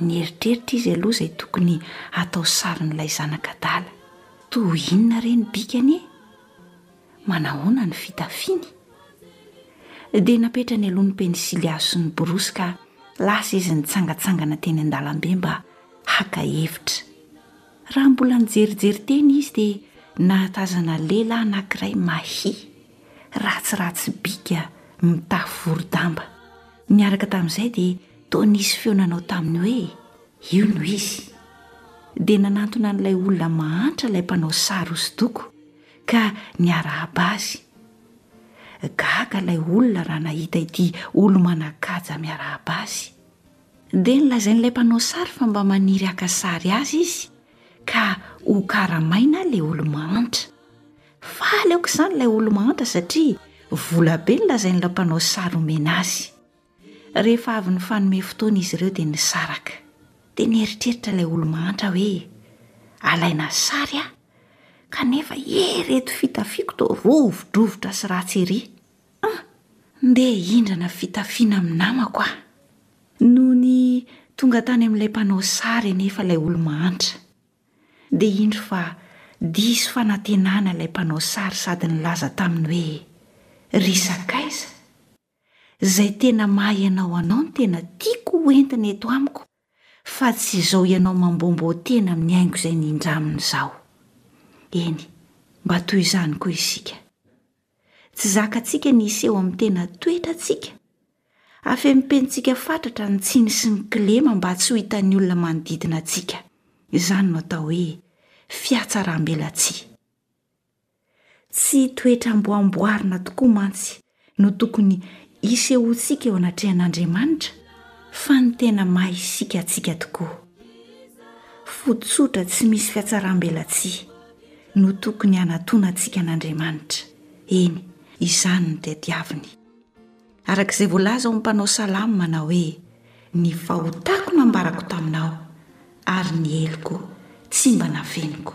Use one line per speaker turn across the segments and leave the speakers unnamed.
Nieritreritra izy aloha izay tokony hatao sarin'ilay zanak'adala. Toa inona re ny bikany e? Manahoana ny fitafiany? Dia napetrany aloha ny pensily hazo sy ny borosy ka lasa izy nitsangantsangana teny an-dalambe mba haka hevitra. Raha mbola nijerijery teny izy dia nahatazana lehilahy anankiray mahia, ratsiratsy bika, mitafy voro-damba. Niaraka tamin'izay dia Toa nisy feo nanao taminy hoe io no izy. Dia nanantona an'ilay olona mahantra ilay mpanao sary hosodoko ka niarahaba azy. Gaga ilay olona raha nahita ity olo-manan-kaja miarahaba azy. Dia nolazain'ilay mpanao sary fa mba maniry haka sary azy izy ka hokaramaina ilay olo-mahantra. Faly aoka izany ilay olo-mahantra satria volabe no lazain'ilay mpanao sary homena azy. Rehefa avy nifanome fotoana izy ireo dia nisaraka. Dia nieritreritra ilay olo-mahantra hoe, Alaina sary aho, kanefa ireto fitafiako toa rovidrovitra sy ratsy erỳ. An! Ndeha hindrana fitafiana amin'ny namako aho. Nony tonga tany amin'ilay mpanao sary anefa ilay olo-mahantra, dia indro fa diso fanantenana ilay mpanao sary sady nilaza taminy hoe, Ry sakaiza, Izay tena maha ianao anao no tena tiako ho entina eto amiko fa tsy izao ianao mambombao tena amin'ny haingo izay nindramina izao. Eny, mba toy izany koa isika. Tsy zakantsika ny hiseho amin'ny tena toetra tsika. Afempentsika fatratra ny tsiny sy ny kilema mba tsy ho hitan'ny olona manodidina antsika. Izany no atao hoe fihatsarambelatsihy. Tsy toetra mbo amboarina tokoa mantsy no tokony hisehontsika eo anatrehan'Andriamanitra fa ny tena maha isika antsika tokoa. Fo tsotra tsy misy fiatsaram-belatsihy no tokony hanatonantsika an'Andriamanitra, eny, izany no tadiaviny. Araka izay voalaza ao amin'ny mpanao salamo manao hoe, Ny fahotako nambarako taminao, ary ny heloko tsy mba nafeniko.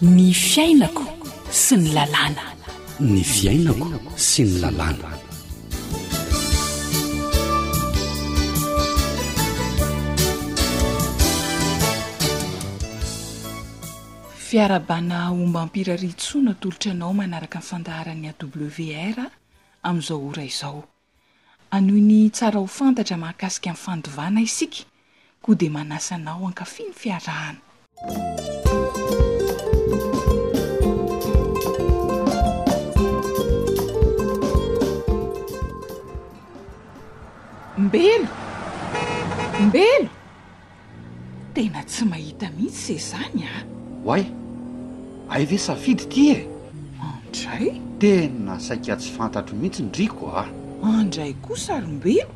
Ny
fiainako sy ny lalàna.
Ny fiainako sy ny lalàna.
Fiarahabana ombam-piraritsoa natolotra anao manaraka ny fandaharan'ny AWR amin'izao ora izao. Hanohy ny tsara ho fantatra mahakasika ny fandovana isika, koa dia manasa anao hankafy ny fiarahana. Mbelo! Mbelo! Tena tsy mahita mihitsy se zany a!
Oay! Hay ve safidy ity e!
Andray?
Tena saika tsy fantatro mihitsy ny riko a!
Andray koa sarimbelo?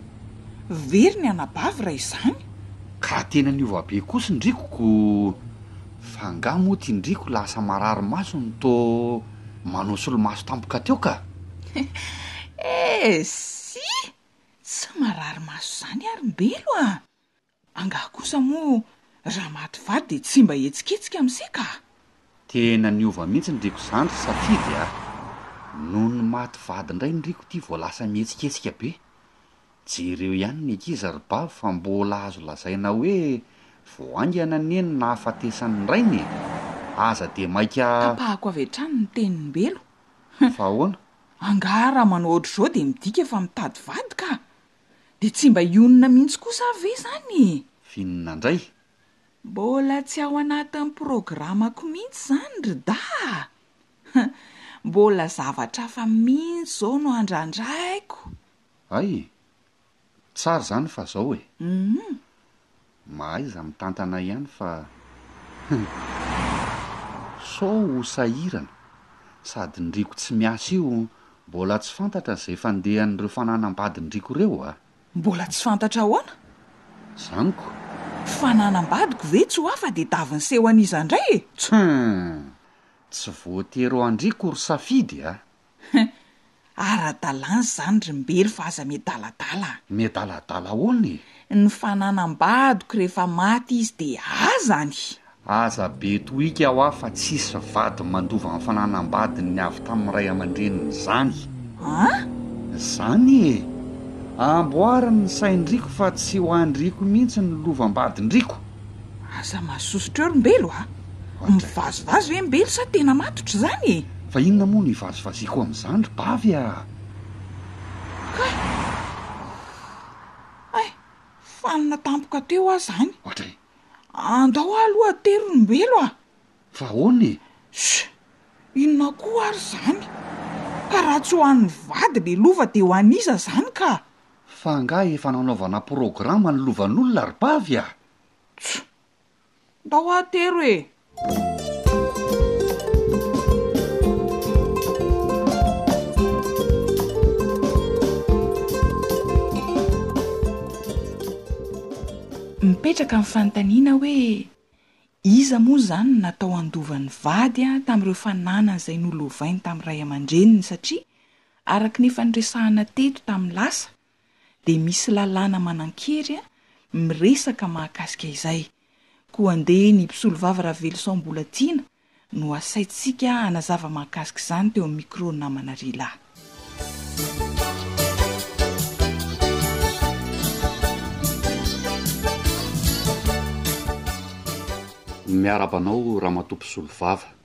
Very ny anabavy raha izany!
Ka tena niova be kosa ny riko ko! Fa nga moa ty ny riko lasa marary maso no to manao solomaso tampoka teo ka!
Esy! Tsy marary maso zany arymbelo a! Angaha kosa moa raha maty vady dia tsy mba hetsiketsika miseka a!
Tena niova mihitsy ny riko zandry safidy a! Nony maty vady indray ny riko ity vao lasa mihetsiketsika be. Jereo ihany ny ankizy ry bavy fa mbola azo lazaina hoe vao haingana anie ny nahafatesan'ny rainy e! Aza dia maika.
Tapahako avy hatrany ny tenin'i Belo.
Fa ahoana?
Angaha raha manao ohatr'izao dia midika fa mitady vady ka! Dia tsy mba hionona mihitsy kosa ve izany
e? Vinona indray.
Mbola tsy ao anatin'ny programako mihitsy izany ry Daah a! Mbola zavatra hafa mihitsy izao no andrandrahiko.
Hay e! Tsara izany fa izao e!
Humm!
Mahaiza mitantana ihany fa hum. Sao ho sahirana. Sady ny riko tsy miasa io mbola tsy fantatra izay fandehan'ireo fananambadin-driko ireo a!
Mbola tsy fantatra ahoana?
Zaniko.
Fananambadiko ve tsy ho ahy fa dia davy niseho an'iza indray e!
Tchum! Tsy voatery ho an-driko ry safidy a!
Hum. Ara-dalàna izany ry mbelo fa aza miadaladala
a! Miadaladala ahoana e?
Ny fananam-badiko rehefa maty izy dia aza ny.
Aza be tohika hoa fa tsisy vady mandova ny fananam-badiny avy tamin'ny ray aman-dreniny izany.
An?
Izany e! Amboary ny sain-driko fa tsy ho an-driko mihitsy ny lovam-badin-driko.
Aza mazosotra eo ry Mbelo a! Mivazivazy ve Mbelo sa tena matotra izany e?
Fa inona moa no ivazivaziako amin'izany ry Bavy a!
Kay! Hay! Fanina tampoka teo aho izany!
Ohatra e!
Andao aho aloha atero ry Mbelo a!
Fa ahoana e?
Ssh! Inona koa ary izany? Ka raha tsy ho an'ny vady le lova dia ho an'iza izany ka?
Fa angaha efa nanaovana programa ny lovan'olona ry bavy a!
Tjo! Mba ho ahy tero e! Mipetraka ny fanontaniana hoe iza moa izany no natao handova ny vady tamin'ireo fananany izay nolovainy tamin'ny ray aman-dreniny satria Araka ny efa niresahana teto tamin'ny lasa dia misy lalàna manankery miresaka mahakasika izay, koa andeha ny mpisolovava Raveloson Bolatiana no asaintsika hanazava mahakasika izany teo amin'ny micro
namana Rila.
Miarahaba anao Ramatoa mpisolovava.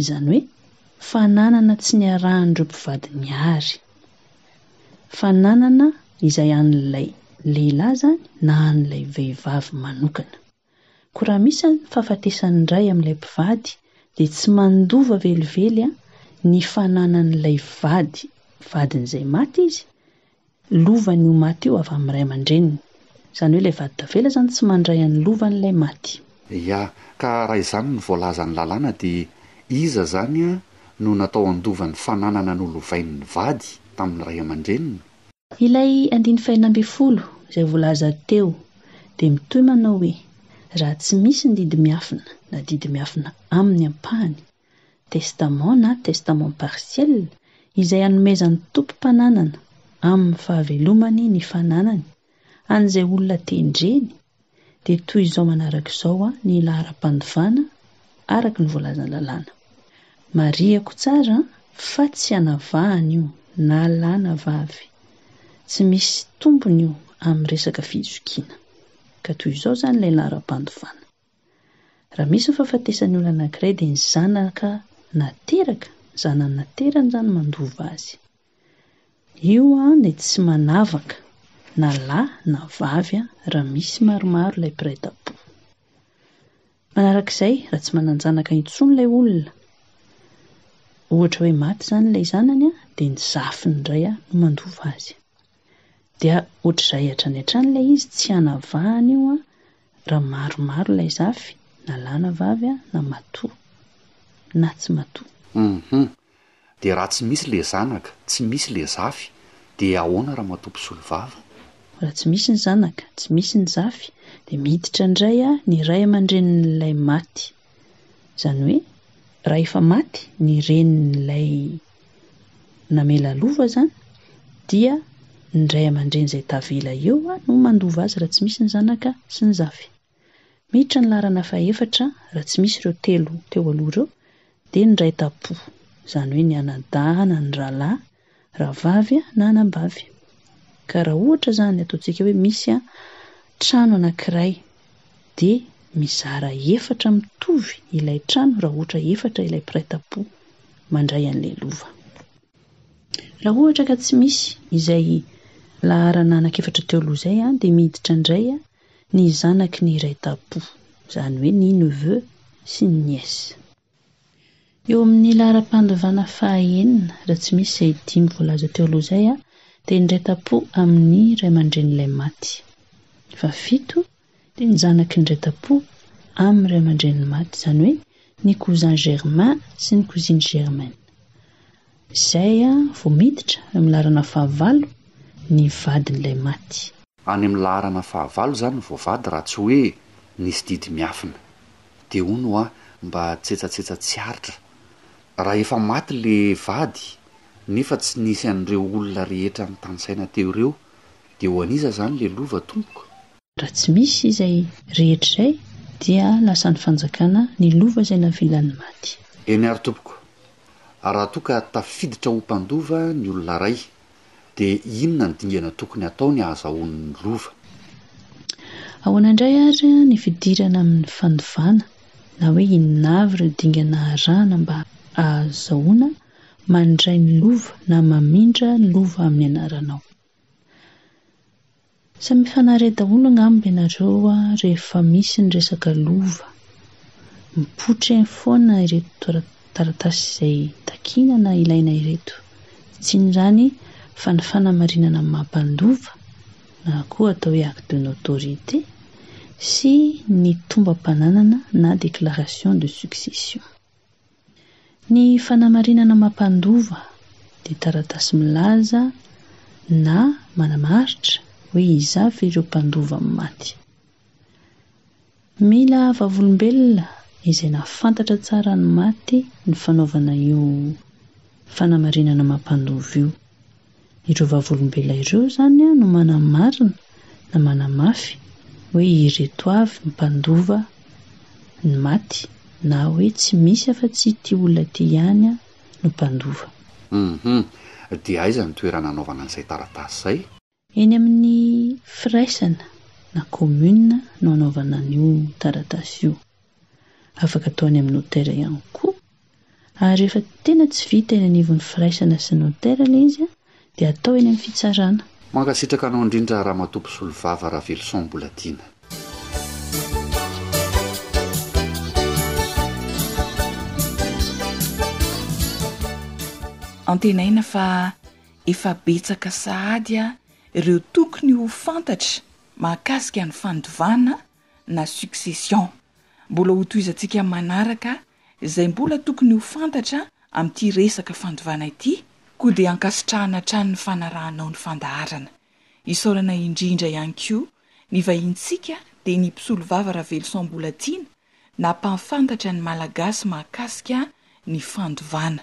izany hoe fananana tsy niarahan'ireo mpivady mihary. Fananana izay an'ilay lehilahy izany na an'ilay vehivavy manokana. Koa raha misy izany ny fahafatesan'ny ray amin'ilay mpivady dia tsy mandova velively ny fananan'ilay vady vadiny izay maty izy lovany io maty io avy amin'ny ray aman-dreniny. Izany hoe ilay vady tavela izany tsy mandray an'ny lovan'ilay maty.
Ia, ka raha izany no voalazan'ny lalàna dia iza izany no natao handova ny fananana nolovain'ny vady tamin'ny ray aman-dreniny?
Ilay andininy fahenina ambin'ny folo izay voalaza teo dia mitohy manao hoe, Raha tsy misy ny didy miafina na didy miafina amin'ny ampahany, Testament na testament partiel, izay anomezan'ny tompom-pananana amin'ny fahavelomany ny fananany an'izay olona tendreny, dia toy izao manaraka izao ny laharam-pandovana araka ny voalazan'ny lalàna. Marihako tsara fa tsy anavahana io na lahy na vavy. Tsy misy tombony io amin'ny resaka fizokiana. Ka toy izao izany ilay laharam-pandovana. Raha misy ny fahafatesan'ny olona anankiray dia ny zanaka nateraka, ny zanany naterany izany no mandova azy. Io dia tsy manavaka na lahy na vavy raha misy maromaro ilay mpiray tampo. Manarak'izay, raha tsy manan-janaka intsony ilay olona, ohatra hoe maty izany ilay zanany dia ny zafiny indray no mandova azy. Dia ohatr'izay hatrany hatrany ilay izy, tsy anavahany io. Raha maromaro ilay zafy na lahy na vavy na matoa na tsy matoa.
Humm dia raha tsy misy le zanaka, tsy misy le zafy dia ahoana ramatoa mpisolovava?
Raha tsy misy ny zanaka, tsy misy ny zafy dia miditra indray ny ray aman-drenin'ilay maty. Izany hoe raha efa maty ny renin'ilay namela lova izany dia ny ray aman-dreny izay tavela eo no mandova azy raha tsy misy ny zanaka sy ny zafy. Miditra ny laharana fahefatra raha tsy misy ireo telo teo aloha ireo dia ny ray tampo, izany hoe ny anadahy na ny rahalahy rahavavy na anabavy. Ka raha ohatra izany ataontsika hoe misy trano anankiray dia mizara efatra mitovy ilay trano raha ohatra efatra ilay mpiray tampo mandray an'ilay lova. Raha ohatra ka tsy misy izay laharana anak'efatra teo aloha izay dia miditra indray ny zanaky ny iray tampo, izany hoe ny neveux sy ny nièce. Eo amin'ny laharam-pandovana fahaenina, raha tsy misy izay dimy voalaza teo aloha izay, dia ny reta-po amin'ny ray aman-drenin'ilay maty. Fahafito, dia ny zanaky ny reta-po amin'ny ray aman-drenin'ny maty, izany hoe ny cousin germain sy ny cousine germaine. Izay vao miditra eo amin'ny laharana fahavalo ny vadin'ilay maty.
Any amin'ny laharana fahavalo izany no voavady raha tsy hoe nisy didy miafina. Dia hono hoa mba tsetsatsetsa tsy aritra. Raha efa maty ilay vady nefa tsy nisy an'ireo olona rehetra nitanisaina teo ireo dia ho an'iza izany ilay lova tompoko?
Raha tsy misy izay rehetra izay dia lasa ny fanjakana ny lova izay navilan'ny maty.
Eny ary tompoko, raha toa ka tafiditra ho mpandova ny olona iray dia inona ny dingana tokony hataony hahazahoany ny lova?
Ahoana indray ary ny fidirana amin'ny fandovana na hoe inona avy ireo dingana arahana mba ahazahoana mandray ny lova na mamindra lova amin'ny anaranao? Samy mifanare daholo angamba ianareo rehefa misy ny resaka lova. Mipoitra eny foana ireto taratasy izay takiana na ilaina ireto. Tsy inon'izany fa ny fanamarinana ny maha-mpandova na koa atao hoe acte de notoriété sy ny tombam-pananana na déclaration de succession. Ny fanamarinana mampandova dia taratasy milaza na manamaritra hoe iza avy ireo mpandova amin'ny maty. Mila vavolombelona izay nahafantatra tsara ny maty ny fanaovana io fanamarinana mampandova io. Ireo vavolombelona ireo izany no manamarina na manamafy hoe ireto avy ny mpandova ny maty na hoe tsy misy afa tsy ity olona ity ihany no mpandova.
Hum-hum. Dia aiza ny toerana anaovana an'izay taratasy izay?
Eny amin'ny firaisana na commune no anaovana an'io taratasy io. Afaka atao any amin'ny notera ihany koa. Ary rehefa tena tsy vita eny anivon'ny firaisana sy ny notera ilay izy dia atao eny amin'ny fitsarana.
Mankasitraka anao indrindra Ramatoa Mpisolovava Raveloson Mbolatiana.
Antenaina fa efa betsaka sahady ireo tokony ho fantatra mahakasika ny fandovana na succession. Mbola hotohizantsika manaraka izay mbola tokony ho fantatra amin'ity resaka fandovana ity koa dia ankasitrahana hatrany ny fanarahanao ny fandaharana. Isaorana indrindra ihany koa ny vahintsika dia ny Mpisolovava Raveloson Mbolatiana nampahafantatra ny Malagasy mahakasika ny fandovana.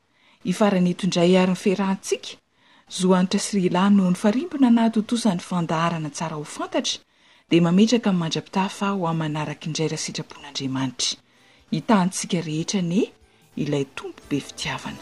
Hifarana eto indray àry ny fiarahantsika. Zo Hanitra sy Rila no nifarimbona nahatontosa ny fandaharana Tsara ho fantatra, dia mametraka ny mandra-pitafa aho amin'ny manaraka indray raha sitrapon'Andriamanitra. Hitahantsika rehetra anie Ilay Tompo be fitiavana.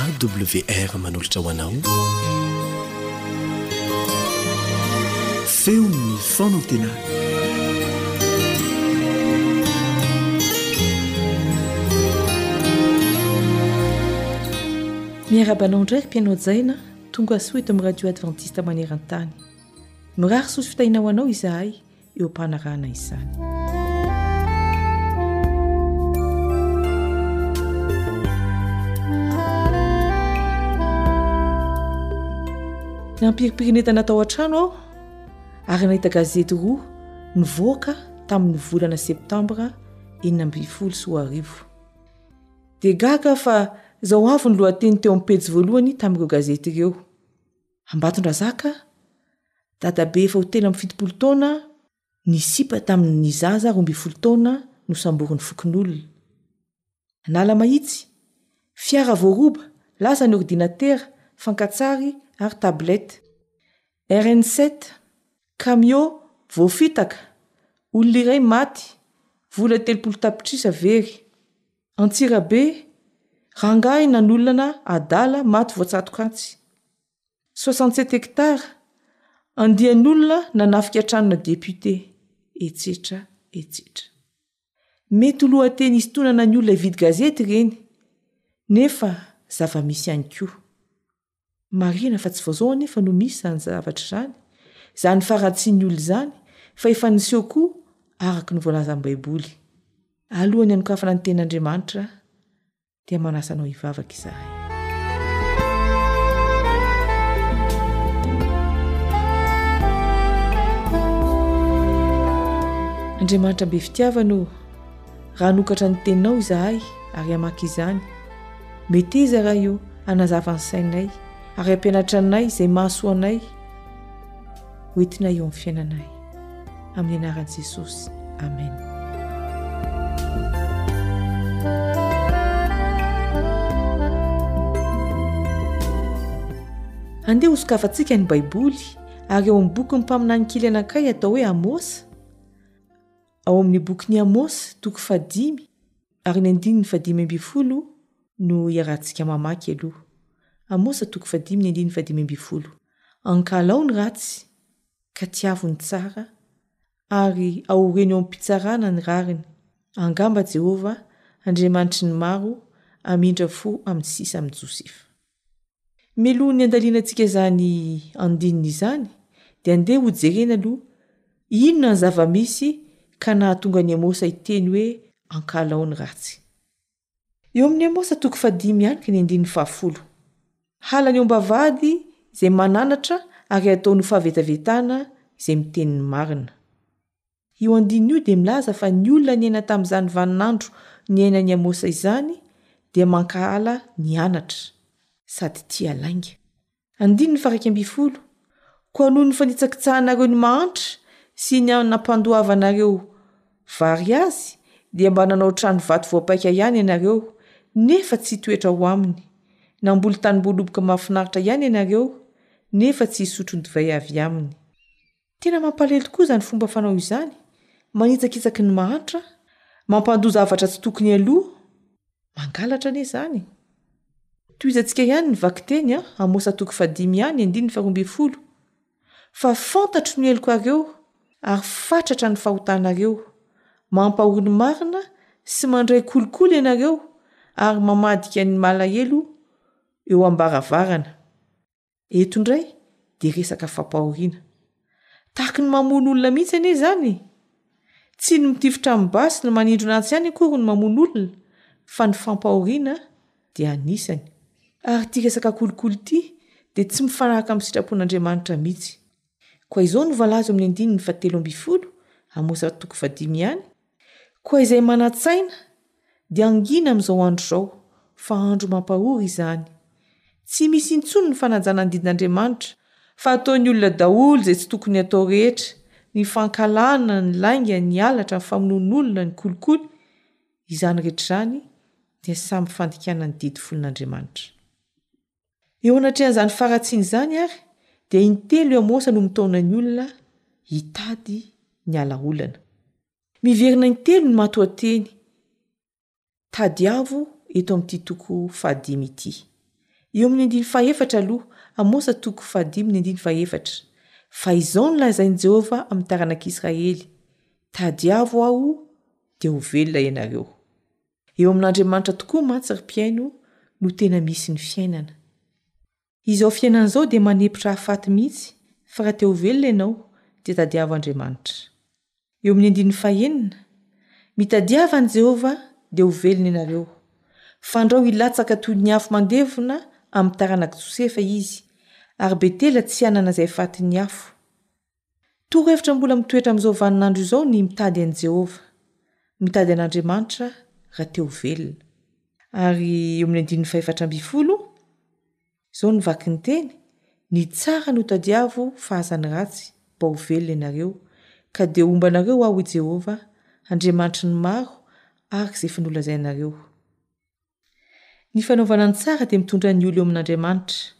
AWR
manolotra ho anao
feon'ny fanantenana.
Miarahaba anao
indray mpianao jaina, tonga soa eto amin'ny radio adventiste maneran-tany. Mirary soa sy fitahiana ho anao izahay. eo am-panarahana izany. Nampiripirinetanà tao an-trano aho ary nahita gazety roa nivoaka tamin'ny volana septambra enina ambin'ny folo sy roa arivo. Dia gaga aho fa izao avy ny lohateny teo amin'ny pejy voalohany tamin'ireo gazety ireo. Ambatondrazaka, Dadabe efa ho telo amby fitopolo taona ny sipa tamin'ny zaza roa ambin'ny folo taona nosamborin'ny fokonolona. Analamahitsy, Fiara voaroba, laza ny ordinatera, fankatsary ary tablette. RN sept, Kamio voafitaka, olona iray maty, vola telopolo tapitrisa very. Antsirabe, rangahy nanolana adala maty voatsatokatsy. Soixante sept hectares, andian'olona nanafika tranona député, etsetra etsetra. Mety ho lohateny hisintonana ny olona hividy gazety ireny, nefa zava-misy ihany koa. Marihina fa tsy vao izao anefa no misy izany zavatra izany, izany faharatsian'ny olona izany, fa efa niseho koa araka ny voalazan'ny Baiboly. Alohan'ny hanokafana ny Tenin'Andriamanitra, dia manasa anao hivavaka izahay. Andriamanitra be fitiavana ô, Raha hanokatra ny teninao izahay ary hamaky izany, meteza raha io hanazava ny sainay ary hampianatra anay izay mahasoa anay ho entinay eo amin'ny fiainanay. Amin'ny anaran'i Jesosy. Amen. Andeha hosokafantsika ny Baiboly ary eo amin'ny bokin'ny mpaminany kely anankiray atao hoe Amosa, Ao amin'ny bokin'i Amosy, toko fahadimy, ary ny andininy fahadimy ambin'ny folo no iarahantsika mamaky aloha. Amosa toko fahadimy ny andininy fahadimy ambin'ny folo. Ankalao ny ratsy, ka tiavo ny tsara, ary aoreno eo am-pitsarana ny rariny. Angamba Jehovah, Andriamanitry ny maro, hamindra fo amin'ny sisa amin'i Josefa. Meloha ny andanianantsika izany andininy izany dia andeha ho jerena aloha inona ny zava-misy ka nahatonga an'i Amosa hiteny hoe ankalao ny ratsy. Eo amin'ny Amosa toko fahadimy ihany ka ny andininy fahafolo. Hala ny ombavady izay mananatra ary ataony ho fahavetavetana izay miteny ny marina. Io andininy io dia milaza fa ny olona niaina tamin'izany vaninandro niainan'i Amosa izany dia mankahala ny anatra, sady tia lainga. Andininy faha-iraika ambin'ny folo, Koa noho ny fanitsakitsahanareo ny mahantra sy ny nampandoavanareo vary azy, dia mba nanao trano vato voapaika ihany ianareo, nefa tsy hitoetra ao aminy, namboly tanimboaloboka mahafinaritra ihany ianareo, nefa tsy hisotro ny divay avy aminy. Tena mampalely tokoa izany fomba fanao izany, manitsakitsaky ny mahantra, mampandoa zavatra tsy tokony aloha, mangalatra anie izany. Tohizantsika ihany ny vakiteny an, Amosa toko fahadimy ihany, andininy faharoa ambin'ny folo, Fa fantatro ny helokareo ary fatratra ny fahotanareo, mampahory ny marina sy mandray kolikoly ianareo ary mamadika ny malahelo eo am-baravarana. Eto indray dia resaka fampahoriana. Tahaky ny mamono olona mihitsy anie izany e! Tsy ny mitifitra amin'ny basy no manindrona antsy ihany akory ny mamono olona fa ny fampahoriana dia anisany. Ary ity resaka kolikoly ity dia tsy mifanaraka amin'ny sitrapon'Andriamanitra mihitsy. Koa izao no voalaza eo amin'ny andininy fahatelo ambin'ny folo, Amosa toko fahadimy ihany, Koa izay manan-tsaina dia hangina amin'izao andro izao, fa andro mampahory izany. Tsy misy intsony ny fanajana ny didin'Andriamanitra, fa ataon'ny olona daholo izay tsy tokony hatao rehetra, ny fankahalana, ny lainga, ny halatra, ny famonoan'olona, ny kolikoly, izany rehetra izany dia samy fandikana ny didy fon'Andriamanitra. Eo anatrehan'izany faharatsiana izany ary dia intelo eo Amosa no mitaona ny olona hitady ny alaolana. Miverina intelo ny matoanteny tadiavo eto amin'ity toko fahadimy ity. Eo amin'ny andiny fahefatra aloha, Amosa toko fahadimy ny andiny fahefatra, fa izao no lazain'i Jehovah amin'ny taranak'Israely, Tadiavo aho, dia ho velona ianareo. Eo amin'Andriamanitra tokoa mantsy ry mpihaino no tena misy ny fiainana. Izao fiainana izao dia manepotra hahafaty mihitsy fa raha te ho velona ianao dia tadiavo Andriamanitra. Eo amin'ny andininy fahenina, Mitadiava an'i Jehovah dia ho velona ianareo. Fandrao hilatsaka toy ny afo mandevona amin'ny taranak'i Josefa izy, ary Betela tsy hanana izay fatin'ny afo. Torohevitra mbola mitoetra amin'izao vaninandro izao ny mitady an'i Jehovah, mitady an'Andriamanitra raha te ho velona. Ary eo amin'ny andininy fahefatra ambin'ny folo, izao no vaky ny teny, Ny tsara no tadiavo fa aza ny ratsy, mba ho velona ianareo, ka dia homba anareo aho i Jehovah, Andriamanitry ny maro, araka izay efa nolazainareo. Ny fanaovana ny tsara dia mitondra ny olo eo amin'Andriamanitra,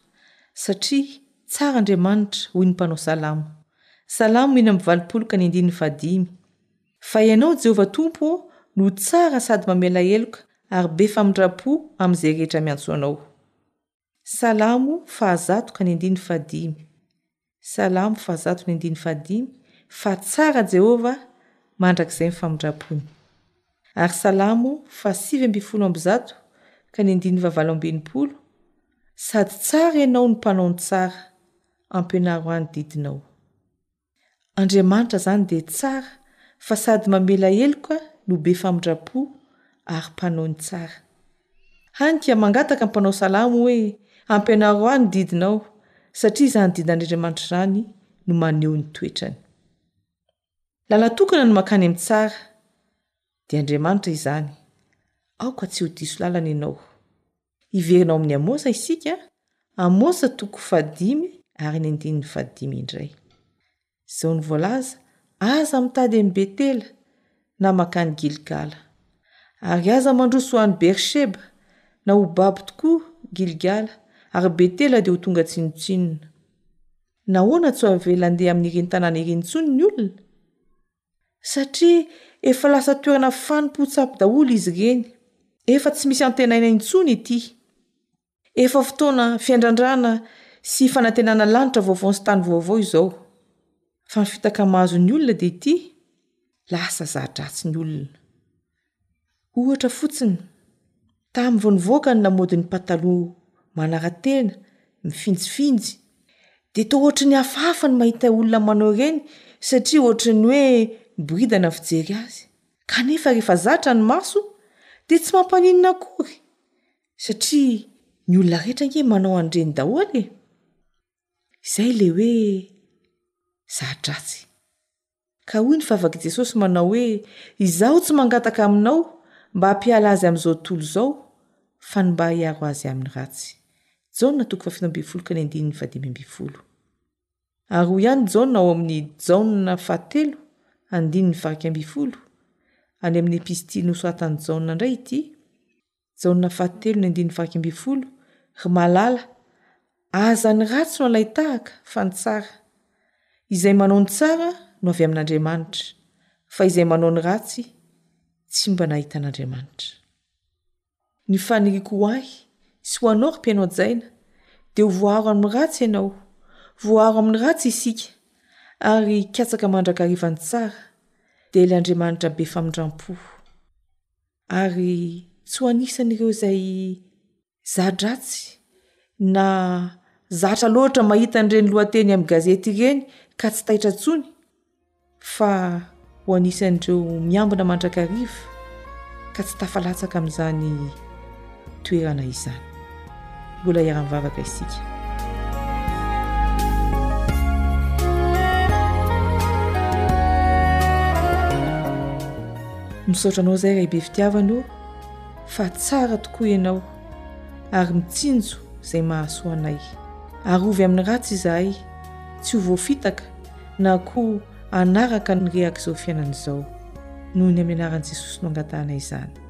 satria tsara Andriamanitra, hoy ny mpanao salamo. Salamo enina amby valopolo ka ny andininy fahadimy. Fa Ianao, Jehovah Tompo ô, no tsara sady mamela heloka ary be famindram-po amin'izay rehetra miantso Anao. Salamo fahazato ka ny andininy fahadimy Salamo fahazato ny andininy fahadimy Fa tsara Jehovah mandrakizay ny famindram-pony. Ary Salamo fahasivy ambin'ny folo amby zato ka ny andininy fahavalo amby enimpolo Sady tsara ianao no mpanao ny tsara, ampianaro ahy ny didinao. Andriamanitra izany dia tsara fa sady mamela heloka no be famindram-po ary mpanao ny tsara. Hany ka mangataka ny mpanao salamo hoe ampianaro ahy ny didinao satria izany didin'Andriamanitra izany no maneho ny toetrany. Lalan-tokana no makany amin'ny tsara dia Andriamanitra izany. Aoka tsy ho diso lalana ianao. Hiverina ao amin'ny Amosa isika, Amosa toko fahadimy ary ny andininy fahadimy indray. Izao no voalaza, Aza mitady an'i Betela na mankany Gilgala, ary aza mandroso ho any Beersheba, na ho babo tokoa Gilgala, ary Betela dia ho tonga tsinontsinona. Nahoana tsy ho avela handeha amin'ireny tanàna ireny intsony ny olona? Satria efa lasa toerana fanompoan-tsampy daholo izy ireny. Efa tsy misy antenaina intsony ity. Efa fotoana fiandrandrana sy fanantenana lanitra vaovao sy tany vaovao izao. Fa ny fitaka mahazo ny olona dia ity, lasa za-dratsy ny olona. Ohatra fotsiny, tamin'ny vao nivoaka ny lamaody ny pataloha manara-tena, mifinjifinjy, dia toa ohatry ny hafahafa ny mahita olona manao ireny satria ohatry ny hoe miboridana ny fijery azy. Kanefa rehefa zatra ny maso dia tsy mampaninona akory satria ny olona rehetra ange manao an'ireny daholo e! Izay ilay hoe za-dratsy. Ka hoy ny vavak'i Jesosy manao hoe, Izaho tsy mangataka aminao mba hampiala azy amin'izao tontolo izao, fa ny mba hiaro azy amin'ny ratsy. Jaona toko fahafito ambin'ny folo ka ny andininy fahadimy ambin'ny folo. Ary hoy ihany Jaona ao amin'ny Jaona fahatelo, andininy faharaika ambin'ny folo, any amin'ny epistily nosoratan'i Jaona indray ity, Jaona fahatelo ny andininy fahaky ambin'ny folo, Ry malala, aza ny ratsy no alain-tahaka, fa ny tsara. Izay manao ny tsara no avy amin'Andriamanitra, fa izay manao ny ratsy tsy mba nahita an'Andriamanitra. Ny faniriako ho ahy sy ho anao ry mpianao jaina dia ho voaaro amin'ny ratsy ianao, voaaro amin'ny ratsy isika, ary hikatsaka mandrakariva ny tsara, dia ilay Andriamanitra be famindram-po. ary tsy ho anisan'ireo izay za-dratsy na zatra loatra mahita an'ireny lohateny amin'ny gazety ireny ka tsy taitra intsony fa ho anisan'ireo miambina mandrakariva ka tsy tafalatsaka amin'izany toerana izany. Mbola hiara-mivavaka isika. Misaotra anao izay rahibe fitiavana o, fa tsara tokoa ianao ary mitsinjo izay mahasoa anay. Arovy amin'ny ratsy izahay, tsy ho voafitaka na koa hanaraka ny rehak'izao fiainana izao. Noho ny amin'ny anaran'i Jesosy no angatahanay izany.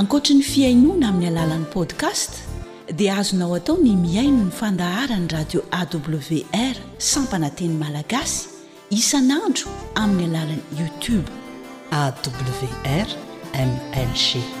Ankoatry ny
fihainoana amin'ny alalan'ny podcast dia azonao atao ny mihaino ny fandaharan'ny radio awr sampana teny malagasy isan'andro amin'ny alalan'ny youtube
awr mlg.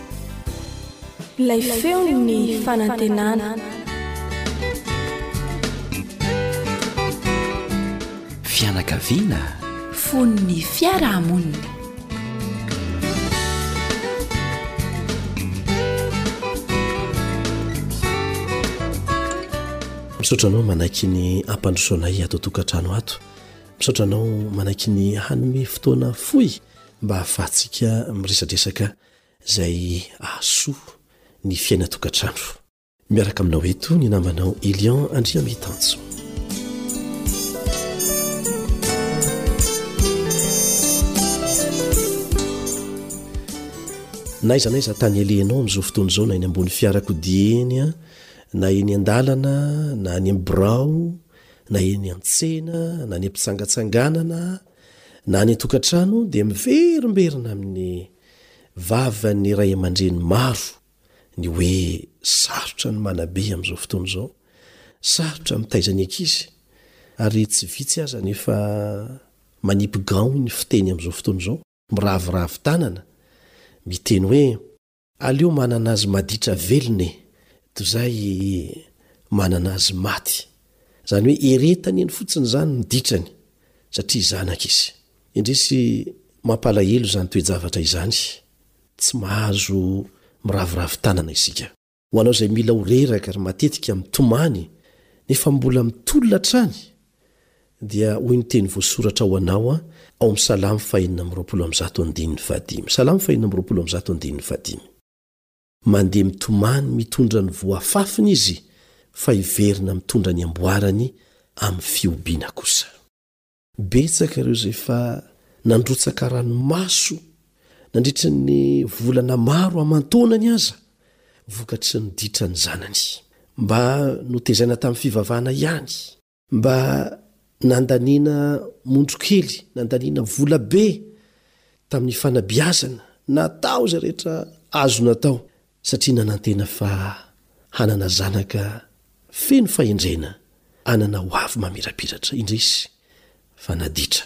Ilay feon'ny fanantenana.
Fianakaviana.
Fon'ny fiarahamonina.
Misaotra anao manaiky ny hampandroso anay ato an-tokantrano ato. Misaotra anao manaiky ny hanome fotoana fohy mba hahafahantsika miresadresaka izay ahasoa ny fiainan-tokantrano. Miaraka aminao eto ny namanao Elian Andriamitanjo. Na iza na iza tany alehanao amin'izao fotoana izao na eny ambony fiarakodia eny a na eny an-dalana na any amin'ny birao na eny an-tsena na any am-pitsangatsanganana Na any an-tokantrano dia miverimberina amin'ny vavan'ny ray aman-dreny maro ny hoe sarotra ny manabe amin'izao fotoana izao, sarotra mitaiza ny ankizy ary tsy vitsy aza ny efa manipy gants ny fiteny amin'izao fotoana izao, miraviravy tanana, miteny hoe. Aleo manana azy maditra velona e, toy izay manana azy maty. Izany hoe eretany eny fotsiny izany ny ditrany, satria zanaka izy. Indrisy mampalahelo izany toe-javatra izany. Tsy mahazo miraviravy tanana isika. Ho anao izay mila ho reraka ary matetika mitomany nefa mbola mitolona hatrany Dia hoy ny teny voasoratra ho anao ao amin'ny Salamo fahenina amby roapolo amby zato andininy fahadimy, Salamo fahenina amby roapolo amby zato andininy fahadimy. Mandeha mitomany mitondra ny voa afafiny izy, fa hiverina mitondra ny amboarany amin'ny fihobiana kosa. Betsaka ireo izay efa nandrotsaka ranomaso Nandritry ny volana maro aman-taonany aza, vokatry ny ditran'ny zanany. Mba notezaina tamin'ny fivavahana ihany. Mba nandaniana mondro kely, nandaniana vola be tamin'ny fanabeazana, natao izay rehetra azo natao, satria nanantena fa hanana zanaka feno fahendrena, hanana hoavy mamirapiratra. Indrisy fa naditra.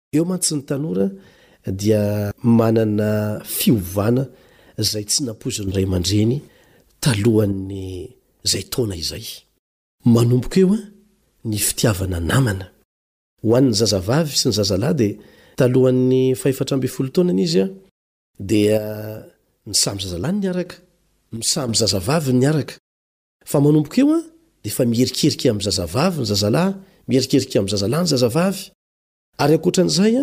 Eo mantsy ny tanora dia manana fiovana izay tsy nampoizin'ny ray aman-dreny talohan'ny izay taona izay. Manomboka eo ny fitiavana namana. Ho an'ny zazavavy sy ny zazalahy dia talohan'ny fahefatra ambin'ny folo taonany izy dia misaha amin'ny zazalahy ny niaraka, misaha amin'ny zazavavy ny niaraka. Fa manomboka eo dia efa miherikerika amin'ny zazavavy ny zazalahy, miherikerika amin'ny zazalahy ny zazavavy. Ary ankoatran'izay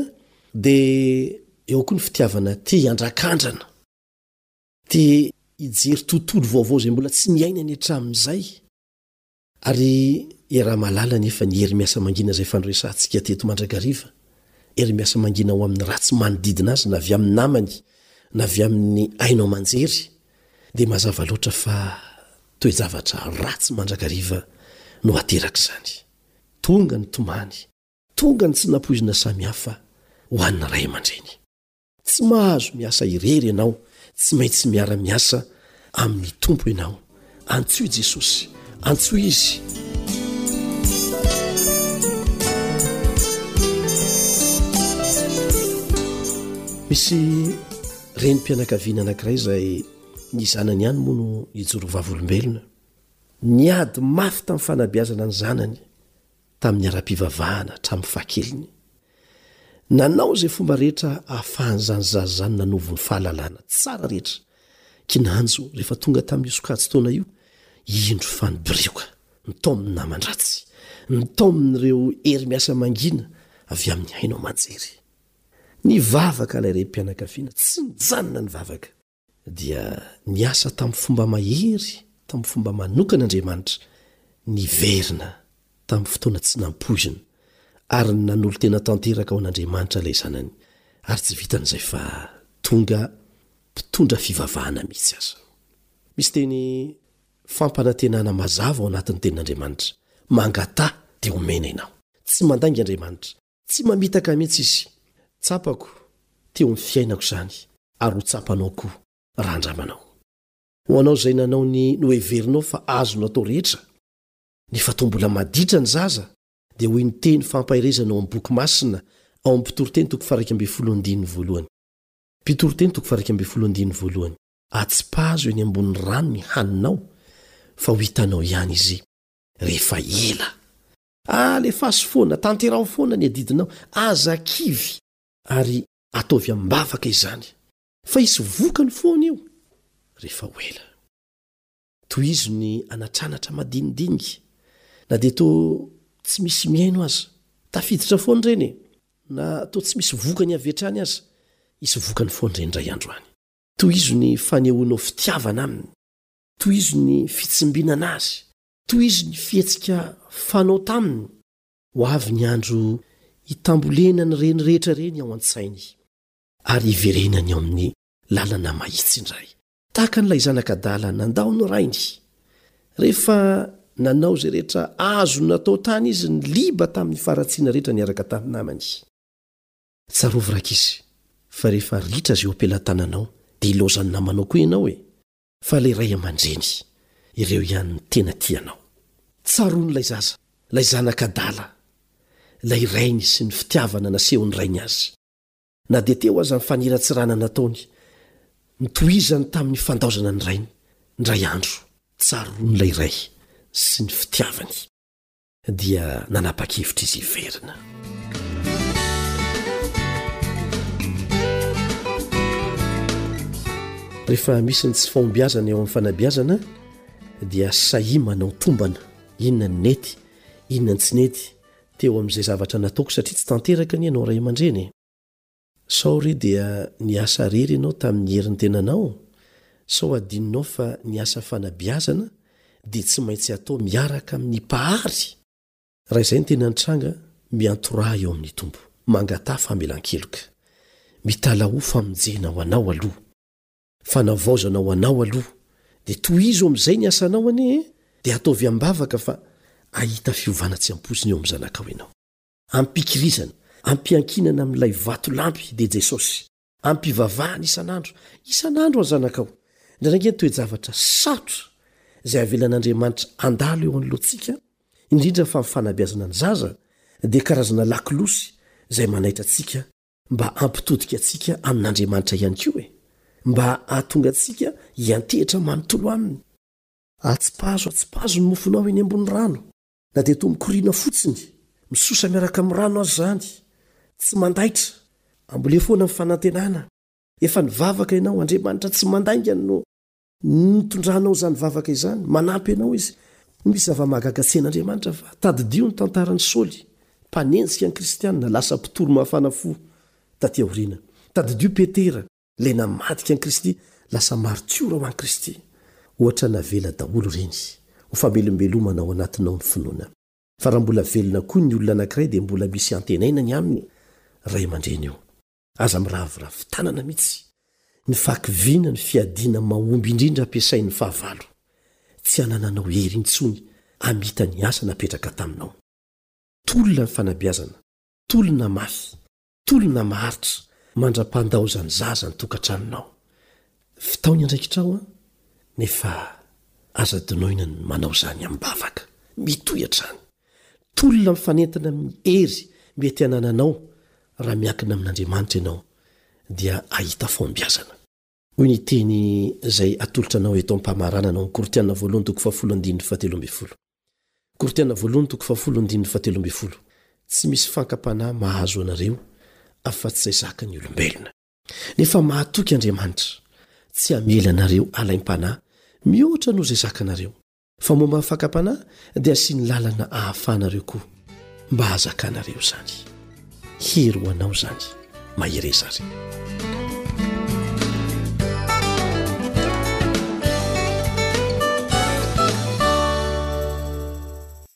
dia eo koa ny fitiavana tia hiandrakandrana, tia hijery tontolo vaovao izay mbola tsy niaina ny hatramin'izay. Ary iaraha mahalala anefa ny hery miasa mangina izay fanoresantsika teto mandrakariva, hery miasa mangina ho amin'ny ratsy manodidina azy na avy amin'ny namany na avy amin'ny haino aman-jery, dia mazava loatra fa toe-javatra ratsy mandrakariva no aterak'izany. Tonga ny tomany. Tonga ny tsy nampoizina samihafa ho an'ny ray aman-dreny. Tsy mahazo miasa irery ianao, tsy maintsy miara-miasa amin'ny Tompo ianao. Antsoy Jesosy, antsoy Izy. Misy renim-pianakaviana anankiray izay ny zanany ihany moa no nijoro ho vavolombelona. Niady mafy tamin'ny fanabeazana ny zanany. tamin'ny ara-pivavahana hatramin'ny fahakeliny. Nanao izay fomba rehetra ahafahan'izany zaza izany nanovo ny fahalalana tsara rehetra. Kinanjo rehefa tonga tamin'io sokajin-taona io, indro fa nibirioka, ny tao amin'ny naman-dratsy, ny tao amin'ireo hery miasa mangina avy amin'ny haino aman-jery. Nivavaka ilay renim-pianakaviana, tsy nijanona nivavaka. dia niasa tamin'ny fomba mahery, tamin'ny fomba manokana Andriamanitra, niverina tamin'ny fotoana tsy nampoizina, ary nanolo-tena tanteraka ho an'Andriamanitra ilay Zanany, ary tsy vitan'izay fa tonga mpitondra fivavahana mihitsy aza. Misy teny fampanantenana mazava ao anatin'ny Tenin'Andriamanitra, Mangataha, dia homena ianao. Tsy mandainga Andriamanitra, Tsy mamitaka mihitsy izy. Tsapako teo amin'ny fiainako izany ary ho tsapanao koa raha andramanao. Ho anao izay nanao ny noheverinao fa azonao atao rehetra, nefa toa mbola maditra ny zaza, dia hoy ny teny fampaherezana ao amin'ny boky masina ao amin'ny Mpitoriteny toko faha iraika ambin'ny folo andininy voalohany. Mpitoriteny toko faha iraika ambin'ny folo andininy voalohany. Atsipazo eny ambonin'ny rano ny haninao, fa ho hitanao ihany izy rehefa ela. Alefaso foana, tanteraho foana ny adidinao, aza kivy ary ataovy am-bavaka izany fa hisy vokany foana io rehefa ho ela. Tohizo ny anatranatra madinidinika na dia toa tsy misy mihaino aza, tafiditra foana ireny e! na toa tsy misy vokany avy hatrany aza, hisy vokany foana ireny indray andro any. Tohizo ny fanehoanao fitiavana aminy, tohizo ny fitsimbinana azy, Tohizo ny fihetsika fanao taminy. Ho avy ny andro hitambolena an'ireny rehetra ireny ao an-tsainy, ary hiverenany ao amin'ny lalana mahitsy indray. Tahaka an'ilay zanak'adala nandao ny rainy, rehefa nanao izay rehetra azony natao tany izy, niliba tamin'ny faharatsiana rehetra niaraka tamin'ny namany. Tsarovy rankizy, fa rehefa ritra izay eo am-pelatananao, dia ilaozan'ny namanao koa ianao e! fa ilay ray aman-dreny, ireo ihany no tena tianao. Tsaroany ilay zaza, ilay zanaka adala, ilay rainy sy ny fitiavana nasehon'ny rainy azy. Na dia teo aza ny faniratsirana nataony, notohizany tamin'ny fandaozana ny rainy, indray andro. Tsaroany ilay ray sy ny fitiavany. dia nanapa-kevitra izy hiverina. Rehefa misy ny tsy fahombiazana eo amin'ny fanabiazana dia sahia manao tombana inona ny nety inona ny tsy nety teo amin'izay zavatra nataoko satria tsy tanteraka anie ianao ray aman-dreny e. Sao re dia niasa rery ianao tamin'ny herin'ny tenanao? Sao adinonao fa ny asa fanabeazana dia tsy maintsy atao miaraka amin'ny Mpahary? Raha izay no tena nitranga, miantoraha eo amin'ny Tompo. Mangataha famelan-keloka. Mitalahoa famonjena ho anao aloha. Fanavaozana ho anao aloha. Dia tohizo amin'izay ny asanao anie e! Dia ataovy am-bavaka fa hahita fiovana tsy ampoizina eo amin'ny zanakao ianao. Ampikirizana, ampiankinana amin'ilay vatolampy, dia Jesosy. Ampivavahana isan'andro, isan'andro ny zanakao. Indraindray ange ny toe-javatra sarotra izay avelan'Andriamanitra handalo eo anoloantsika, indrindra fa ny fanabeazana ny zaza, dia karazana lakolosy izay manaitra antsika mba hampitodika antsika amin'Andriamanitra ihany koa e! Mba hahatonga antsika hiantehitra manontolo Aminy. Atsipazo, atsipazo ny mofonao eny ambony rano. Na dia toa mikoriana fotsiny, misosa miaraka amin'ny rano aza izany, tsy mandaitra. Amboleha foana ny fanantenana. Efa nivavaka ianao, Andriamanitra tsy mandaingany no nitondranao izany vavaka izany. Manampy anao Izy. Misy zava-mahagaga tsy hain'Andriamanitra fa. Tadidio ny tantaran'i Saoly, mpanenjika ny Kristianina, lasa mpitory mafana fo, tatỳ aoriana. Tadidio Petera. Ilay namadika an'i Kristy lasa maritiora ho an'i Kristy. Ohatra navela daholo ireny, ho famelombelomana ao anatinao ny finoana. Fa raha mbola velona koa ny olona anankiray dia mbola misy antenaina ny aminy ray aman-dreny io. Aza miraviravy tanana mihitsy. Ny fahakiviana, ny fiadiana mahomby indrindra ampiasain'ny fahavalo. Tsy hanananao hery intsony hamita ny asa napetraka taminao. Tolona ny fanabeazana. Tolona mafy. Tolona maharitra mandra-pandaozan'ny zaza ny tokantranonao. Fitao ny andraikitrao an! Nefa aza donoina ny manao izany amim-bavaka. Mitohy hatrany. Tolona mifanentana amin'ny hery mety hanananao raha miankina amin'Andriamanitra ianao dia hahita fahombiazana. Hoy ny teny izay atolotra anao eto am-pamaranana ao amin'ny Korintiana voalohany toko fahafolo andininy fahatelo ambin'ny folo. Korintiana voalohany toko fahafolo andininy fahatelo ambin'ny folo, Tsy misy fankam-panahy mahazo anareo afa-tsy izay zakan'ny olombelona. Nefa mahatoky Andriamanitra tsy hamela anareo halaim-panahy mihoatra noho izay zakanareo. Fa momba ny fakam-panahy dia asiany lalana ahafahanareo koa mba hazakanareo izany. Hery ho anao
izany. Mahereza ary.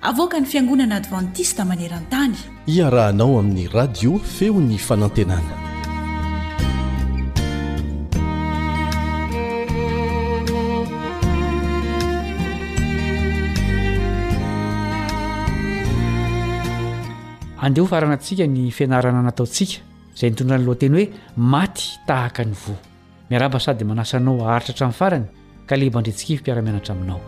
Avoakan'ny Fiangonana Advantista maneran-tany.
Iarahanao amin'ny Radio Feon'ny Fanantenana.
Andeha ho faranantsika ny fianarana nataontsika izay nitondra ny lohateny hoe Maty tahaka ny voa. Miarahaba sady manasa anao haharitra hatramin'ny farany, Kaleba Andriantsikivy mpiara-mianatra aminao.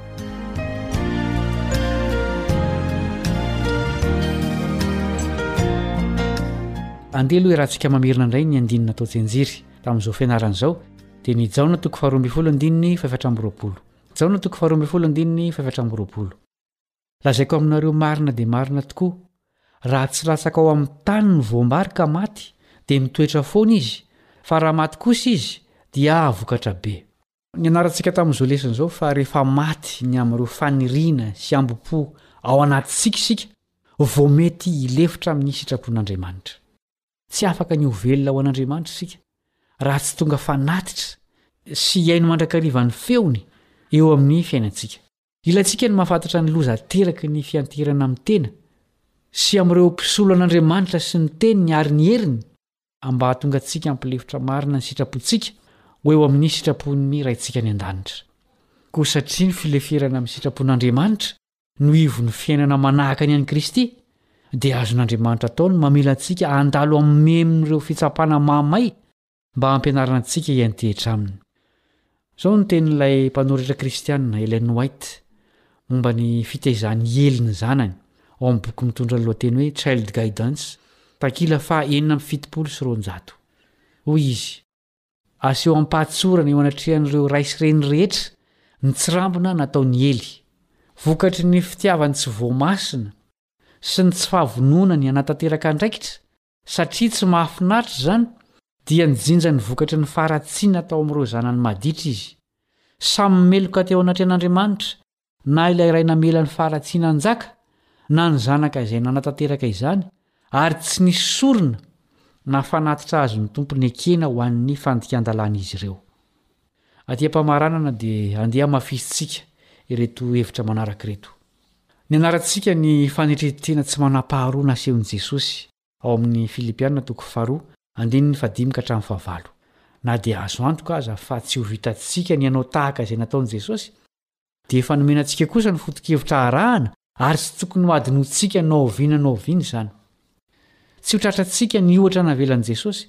Andeha aloha iarahantsika mamerina indray ny andininy natao tsenjery tamin'izao fianarana izao dia ny Jaona toko faharoa ambin'ny folo andininy fahefatra amby roapolo. Jaona toko faharoa ambin'ny folo andininy fahefatra amby roapolo. Lazaiko aminareo marina dia marina tokoa, raha tsy latsaka ao amin'ny tany ny voam-bary ka maty, dia mitoetra foana izy, fa raha maty kosa izy, dia hahavokatra be. Nianarantsika tamin'izao lesona izao fa rehefa maty ny amin'ireo faniriana sy hambom-po ao anatintsika isika, vao mety hilefitra amin'ny sitrapon'Andriamanitra. Tsy afaka ny ho velona ho an'Andriamanitra isika, raha tsy tonga fanatitra sy hihaino mandrakariva ny feony eo amin'ny fiainantsika. Ilaintsika ny mahafantatra ny loza ateraky ny fianteherana amin'ny tena sy amin'ireo mpisolo an'Andriamanitra sy ny Teniny ary ny heriny mba hahatonga antsika hampilefitra marina ny sitrapontsika ho eo amin'ny sitrapon'ny Raintsika any An-danitra. Koa satria ny fileferana amin'ny sitrapon'Andriamanitra no ivon'ny fiainana manahaka ny an'i Kristy, dia azon'Andriamanitra atao ny mamela antsika handalo amin'ny memin'ireo fitsapana mahamay mba hampianarana antsika hiantehitra aminy. Izao no tenin'ilay mpanoratra kristiana Ellen White momba ny fitaizany hiely ny zanany, ao amin'ny boky mitondra ny lohateny hoe Child Guidance, takila faha enina amby fitopolo sy roanjato. Hoy izy, Aseho amim-pahatsorana eo anatrehan'ireo ray sy reny rehetra ny tsirambina natao niely. Vokatry ny fitiavany tsy voamasina sy ny tsy fahavononany hanatanteraka andraikitra Satria tsy mahafinaritra izany, dia nijinja ny vokatry ny faharatsiana tao amin'ireo zanany maditra izy. Samy meloka teo anatrehan'Andriamanitra, na ilay ray namela ny faharatsiana hanjaka, na ny zanaka izay nanatanteraka izany, ary tsy nisy sorona na fanatitra azon'ny Tompo nekena ho an'ny fandikan-dalàn'izy ireo. Aty am-pamaranana dia andeha hamafisintsika ireto hevitra manaraka ireto. Nianarantsika ny fanetren-tena tsy manam-paharoa nasehon'i Jesosy ao amin'ny Filipiana toko faharoa andininy fahadimy ka hatramin'ny fahavalo. Na dia azo antoka aza fa tsy ho vitantsika ny hanao tahaka izay nataon'i Jesosy, dia efa nomena antsika kosa ny foto-kevitra arahana ary tsy tokony ho hadinontsika na oviana na oviana izany. Tsy ho tratrantsika ny ohatra navelan'i Jesosy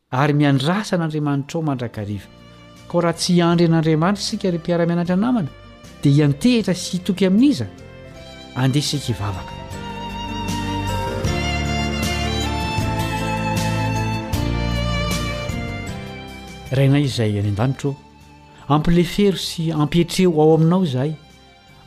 Ary miandrasa an'Andriamanitrao mandrakariva. Koa raha tsy hiandry an'Andriamanitra isika, ry mpiara-mianatra namana, dia hiantehitra sy hitoky amin'iza? Andeha isika hivavaka. Rainay izay any an-danitra ô, ampilefero sy ampietreho ao aminao izahay,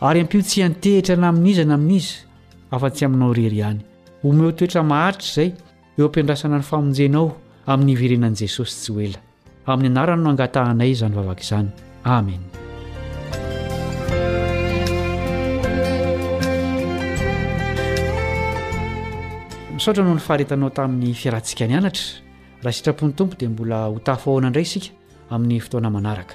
ary ampio tsy hiantehitra na amin'iza na amin'iza afa-tsy aminao irery ihany. Omeo toetra maharitra izay. Eo am-piandrasana ny famonjenao amin'ny hiverenan'i Jesosy tsy ho ela. Amin'ny anarany no angatahanay izany vavaka izany. Amen. Misaotra noho ny faharetanao tamin'ny fiarahantsika nianatra. Raha sitrapon'ny Tompo dia mbola ho tafahoana indray isika amin'ny fotoana manaraka.